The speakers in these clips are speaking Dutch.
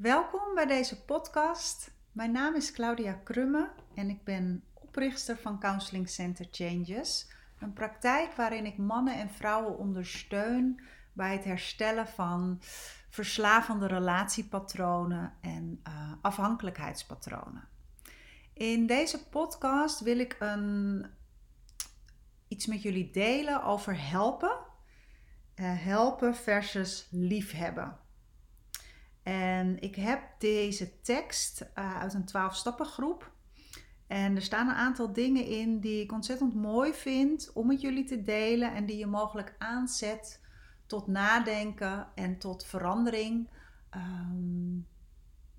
Welkom bij deze podcast. Mijn naam is Claudia Krumme en ik ben oprichter van Counseling Center Changes. Een praktijk waarin ik mannen en vrouwen ondersteun bij het herstellen van verslavende relatiepatronen en uh, afhankelijkheidspatronen. In deze podcast wil ik een, iets met jullie delen over helpen. Uh, helpen versus liefhebben. En ik heb deze tekst uh, uit een 12-stappen groep. En er staan een aantal dingen in die ik ontzettend mooi vind om met jullie te delen en die je mogelijk aanzet tot nadenken en tot verandering um,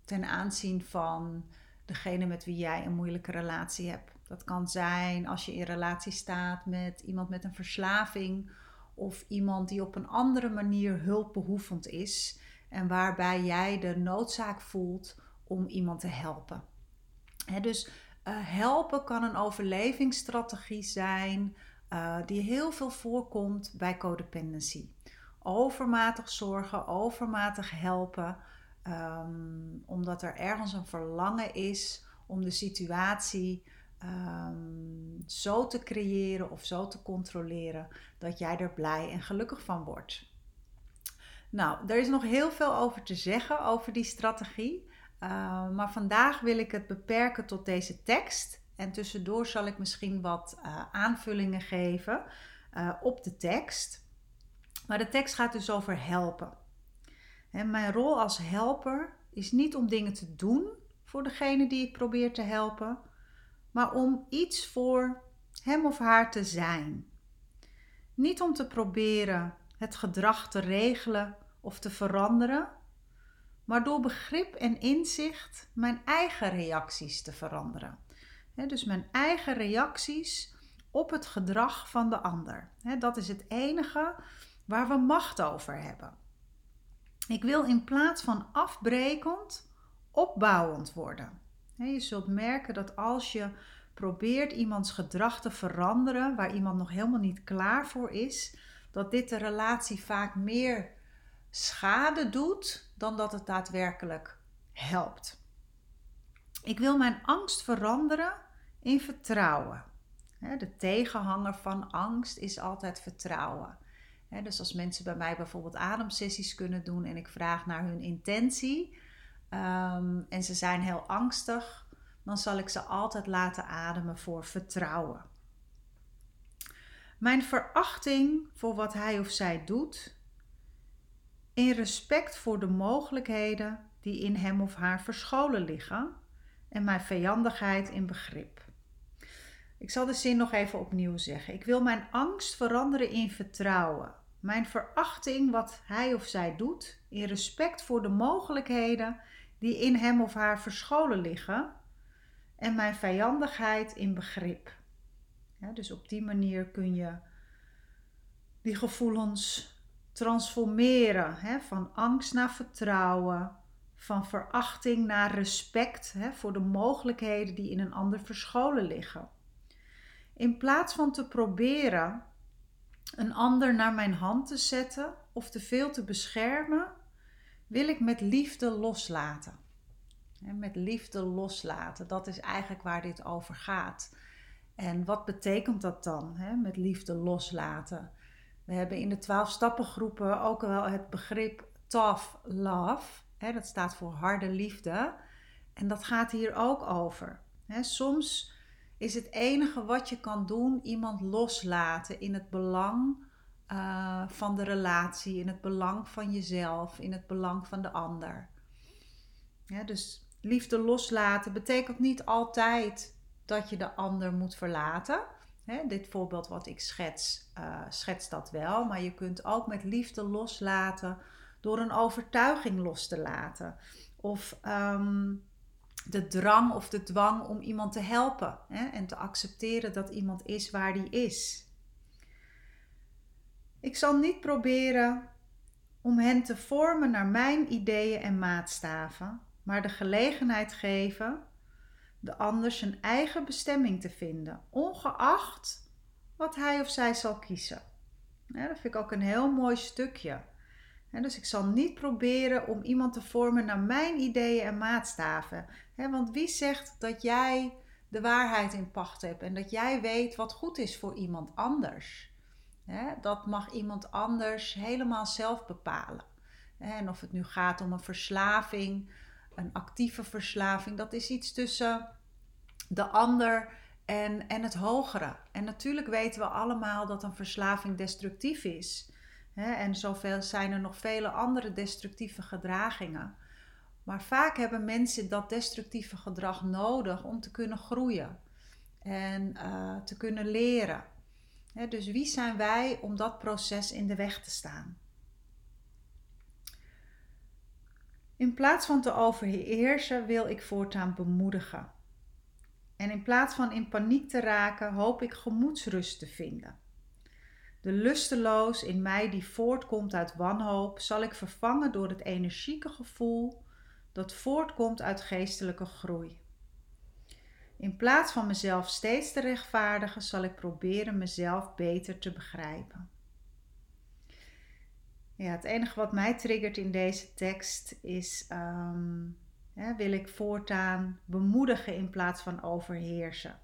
ten aanzien van degene met wie jij een moeilijke relatie hebt. Dat kan zijn als je in relatie staat met iemand met een verslaving of iemand die op een andere manier hulpbehoevend is en waarbij jij de noodzaak voelt om iemand te helpen. dus uh, helpen kan een overlevingsstrategie zijn uh, die heel veel voorkomt bij codependency. Overmatig zorgen, overmatig helpen, um, omdat er ergens een verlangen is om de situatie um, zo te creëren of zo te controleren dat jij er blij en gelukkig van wordt. Nou, er is nog heel veel over te zeggen over die strategie. Uh, maar vandaag wil ik het beperken tot deze tekst. En tussendoor zal ik misschien wat uh, aanvullingen geven uh, op de tekst. Maar de tekst gaat dus over helpen. En mijn rol als helper is niet om dingen te doen voor degene die ik probeer te helpen, maar om iets voor hem of haar te zijn. Niet om te proberen het gedrag te regelen of te veranderen, maar door begrip en inzicht mijn eigen reacties te veranderen. dus mijn eigen reacties op het gedrag van de ander. dat is het enige waar we macht over hebben. Ik wil in plaats van afbrekend, opbouwend worden. Je zult merken dat als je probeert iemands gedrag te veranderen, waar iemand nog helemaal niet klaar voor is, dat dit de relatie vaak meer schade doet dan dat het daadwerkelijk helpt. Ik wil mijn angst veranderen in vertrouwen. De tegenhanger van angst is altijd vertrouwen. Dus als mensen bij mij bijvoorbeeld ademsessies kunnen doen en ik vraag naar hun intentie um, en ze zijn heel angstig, dan zal ik ze altijd laten ademen voor vertrouwen. Mijn verachting voor wat hij of zij doet in respect voor de mogelijkheden die in hem of haar verscholen liggen en mijn vijandigheid in begrip. Ik zal de zin nog even opnieuw zeggen. Ik wil mijn angst veranderen in vertrouwen. Mijn verachting wat hij of zij doet in respect voor de mogelijkheden die in hem of haar verscholen liggen en mijn vijandigheid in begrip. dus op die manier kun je die gevoelens transformeren. Hè, van angst naar vertrouwen, van verachting naar respect hè, voor de mogelijkheden die in een ander verscholen liggen. In plaats van te proberen een ander naar mijn hand te zetten of te veel te beschermen, wil ik met liefde loslaten. met liefde loslaten, dat is eigenlijk waar dit over gaat. En wat betekent dat dan, met liefde loslaten? We hebben in de 12 stappengroepen ook wel het begrip tough love. Hè, dat staat voor harde liefde. En dat gaat hier ook over. Hè, soms is het enige wat je kan doen iemand loslaten in het belang uh, van de relatie, in het belang van jezelf, in het belang van de ander. Dus liefde loslaten betekent niet altijd dat je de ander moet verlaten dit voorbeeld wat ik schets, uh, schets dat wel. Maar je kunt ook met liefde loslaten door een overtuiging los te laten. Of ehm, de drang of de dwang om iemand te helpen. en te accepteren dat iemand is waar die is. Ik zal niet proberen om hen te vormen naar mijn ideeën en maatstaven, maar de gelegenheid geven de ander zijn eigen bestemming te vinden, ongeacht wat hij of zij zal kiezen. Dat vind ik ook een heel mooi stukje. dus ik zal niet proberen om iemand te vormen naar mijn ideeën en maatstaven. want wie zegt dat jij de waarheid in pacht hebt en dat jij weet wat goed is voor iemand anders? dat mag iemand anders helemaal zelf bepalen. En of het nu gaat om een verslaving, een actieve verslaving, dat is iets tussen de ander en, en het hogere. En natuurlijk weten we allemaal dat een verslaving destructief is. En zoveel zijn er nog vele andere destructieve gedragingen. Maar vaak hebben mensen dat destructieve gedrag nodig om te kunnen groeien en uh, te kunnen leren. dus wie zijn wij om dat proces in de weg te staan? In plaats van te overheersen wil ik voortaan bemoedigen. En in plaats van in paniek te raken, hoop ik gemoedsrust te vinden. De lusteloos in mij die voortkomt uit wanhoop, zal ik vervangen door het energieke gevoel dat voortkomt uit geestelijke groei. In plaats van mezelf steeds te rechtvaardigen, zal ik proberen mezelf beter te begrijpen. Ja, het enige wat mij triggert in deze tekst is: ehm, hè, wil ik voortaan bemoedigen in plaats van overheersen?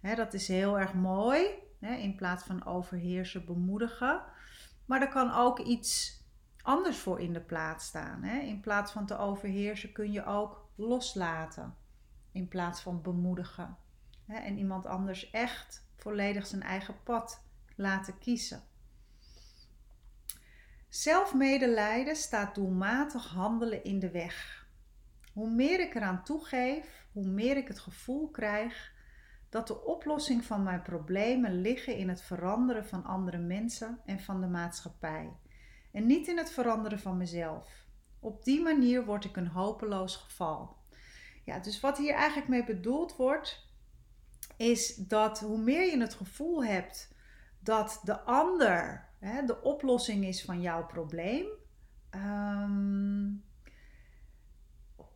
Hè, dat is heel erg mooi, hè, in plaats van overheersen, bemoedigen. Maar er kan ook iets anders voor in de plaats staan. In plaats van te overheersen kun je ook loslaten, in plaats van bemoedigen. En iemand anders echt volledig zijn eigen pad laten kiezen. Zelfmedelijden staat doelmatig handelen in de weg. Hoe meer ik eraan toegeef, hoe meer ik het gevoel krijg dat de oplossing van mijn problemen liggen in het veranderen van andere mensen en van de maatschappij. En niet in het veranderen van mezelf. Op die manier word ik een hopeloos geval. Ja, dus wat hier eigenlijk mee bedoeld wordt, is dat hoe meer je het gevoel hebt dat de ander hè, de oplossing is van jouw probleem, ehm,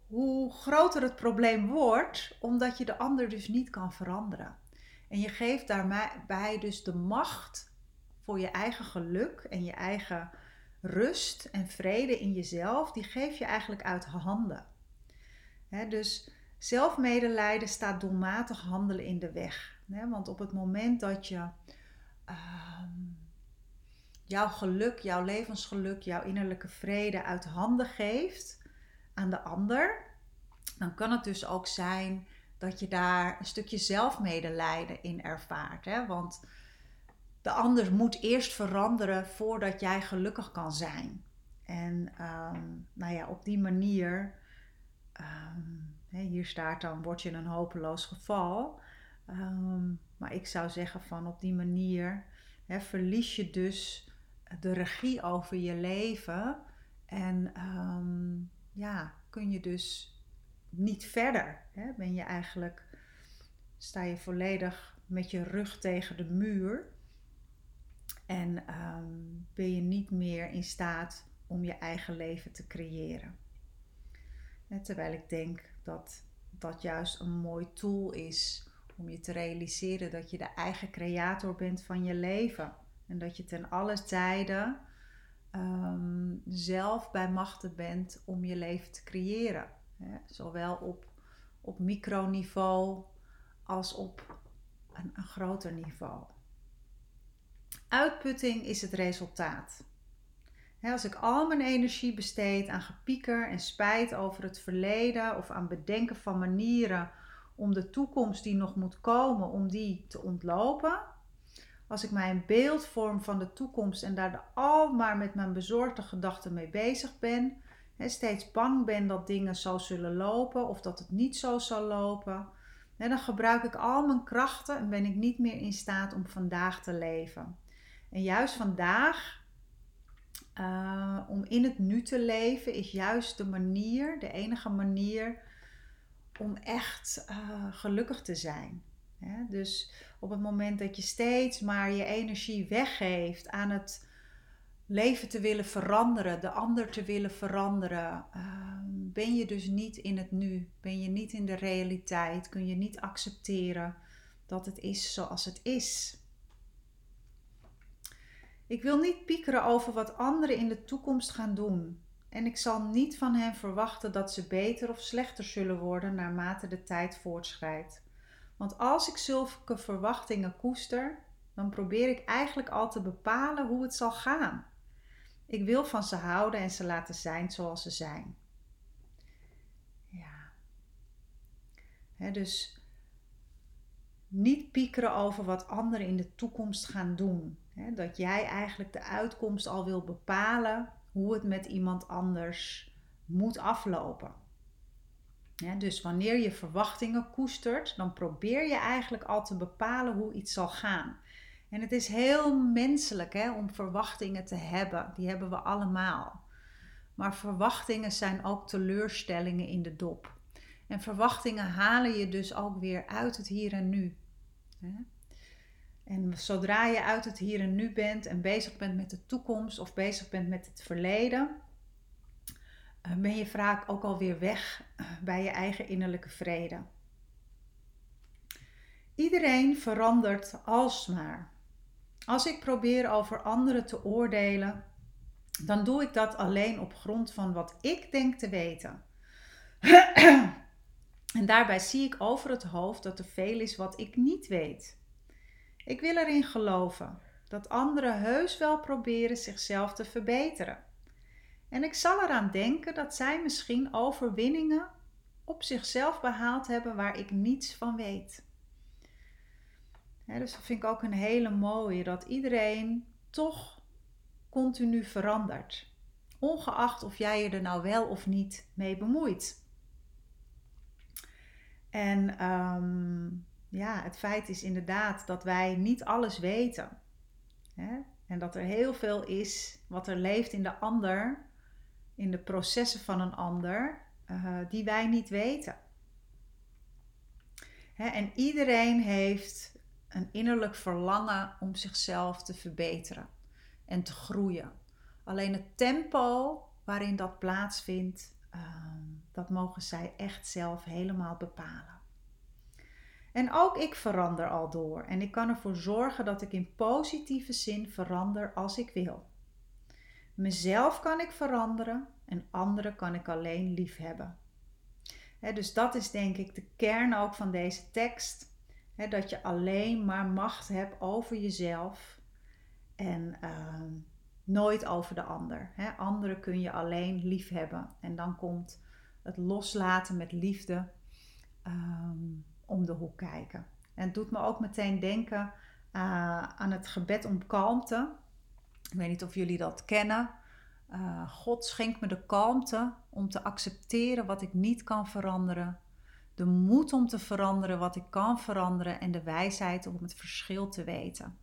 hoe groter het probleem wordt, omdat je de ander dus niet kan veranderen. En je geeft daarbij dus de macht voor je eigen geluk en je eigen rust en vrede in jezelf, die geef je eigenlijk uit handen. dus zelfmedelijden staat doelmatig handelen in de weg. want op het moment dat je ehm, jouw geluk, jouw levensgeluk, jouw innerlijke vrede uit handen geeft aan de ander, dan kan het dus ook zijn dat je daar een stukje zelfmedelijden in ervaart. Hè? Want de ander moet eerst veranderen voordat jij gelukkig kan zijn. En ehm, nou ja, op die manier, um, hier staat dan, word je een hopeloos geval. Ehm, maar ik zou zeggen van op die manier verlies je dus de regie over je leven. En ja, kun je dus niet verder. Ben je eigenlijk, sta je volledig met je rug tegen de muur. En ehm, ben je niet meer in staat om je eigen leven te creëren. terwijl ik denk dat dat juist een mooi tool is om je te realiseren dat je de eigen creator bent van je leven. En dat je ten alle tijden ehm, zelf bij machten bent om je leven te creëren. zowel op, op microniveau als op een, een groter niveau. Uitputting is het resultaat. Als ik al mijn energie besteed aan gepieker en spijt over het verleden of aan bedenken van manieren om de toekomst die nog moet komen, om die te ontlopen. Als ik mij een beeld vorm van de toekomst en daar al maar met mijn bezorgde gedachten mee bezig ben, steeds bang ben dat dingen zo zullen lopen of dat het niet zo zal lopen, dan gebruik ik al mijn krachten en ben ik niet meer in staat om vandaag te leven. En juist vandaag, uh, om in het nu te leven, is juist de manier, de enige manier om echt uh, gelukkig te zijn. Dus op het moment dat je steeds maar je energie weggeeft aan het leven te willen veranderen, de ander te willen veranderen, uh, ben je dus niet in het nu, ben je niet in de realiteit, kun je niet accepteren dat het is zoals het is. Ik wil niet piekeren over wat anderen in de toekomst gaan doen. En ik zal niet van hen verwachten dat ze beter of slechter zullen worden naarmate de tijd voortschrijdt. Want als ik zulke verwachtingen koester, dan probeer ik eigenlijk al te bepalen hoe het zal gaan. Ik wil van ze houden en ze laten zijn zoals ze zijn. Ja. dus niet piekeren over wat anderen in de toekomst gaan doen. dat jij eigenlijk de uitkomst al wil bepalen hoe het met iemand anders moet aflopen. Dus wanneer je verwachtingen koestert, dan probeer je eigenlijk al te bepalen hoe iets zal gaan. En het is heel menselijk hè, om verwachtingen te hebben. Die hebben we allemaal. Maar verwachtingen zijn ook teleurstellingen in de dop. En verwachtingen halen je dus ook weer uit het hier en nu. En zodra je uit het hier en nu bent en bezig bent met de toekomst of bezig bent met het verleden, ben je vaak ook alweer weg eh, bij je eigen innerlijke vrede. Iedereen verandert alsmaar. Als ik probeer over anderen te oordelen, dan doe ik dat alleen op grond van wat ik denk te weten. en daarbij zie ik over het hoofd dat er veel is wat ik niet weet. Ik wil erin geloven dat anderen heus wel proberen zichzelf te verbeteren. En ik zal eraan denken dat zij misschien overwinningen op zichzelf behaald hebben waar ik niets van weet dus dat vind ik ook een hele mooie, dat iedereen toch continu verandert. Ongeacht of jij je er nou wel of niet mee bemoeit. En ehm, ja, het feit is inderdaad dat wij niet alles weten. En dat er heel veel is wat er leeft in de ander, in de processen van een ander, uh, die wij niet weten. Hè? En iedereen heeft een innerlijk verlangen om zichzelf te verbeteren en te groeien. Alleen het tempo waarin dat plaatsvindt, ehm, dat mogen zij echt zelf helemaal bepalen. En ook ik verander al door en ik kan ervoor zorgen dat ik in positieve zin verander als ik wil. Mezelf kan ik veranderen en anderen kan ik alleen lief hebben. dus dat is denk ik de kern ook van deze tekst dat je alleen maar macht hebt over jezelf en ehm, nooit over de ander. He, anderen kun je alleen lief hebben. En dan komt het loslaten met liefde ehm, om de hoek kijken. En het doet me ook meteen denken uh, aan het gebed om kalmte. Ik weet niet of jullie dat kennen. Uh, God schenkt me de kalmte om te accepteren wat ik niet kan veranderen de moed om te veranderen wat ik kan veranderen en de wijsheid om het verschil te weten.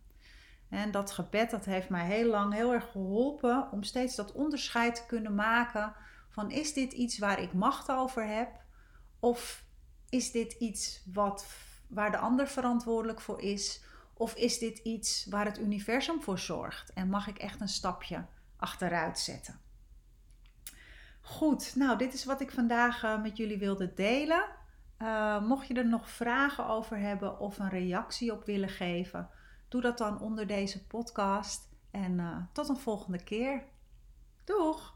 En dat gebed dat heeft mij heel lang heel erg geholpen om steeds dat onderscheid te kunnen maken van is dit iets waar ik macht over heb of is dit iets wat, waar de ander verantwoordelijk voor is of is dit iets waar het universum voor zorgt en mag ik echt een stapje achteruit zetten. Goed, nou dit is wat ik vandaag eh, met jullie wilde delen. Uh, mocht je er nog vragen over hebben of een reactie op willen geven, doe dat dan onder deze podcast. En uh, tot een volgende keer. Doeg!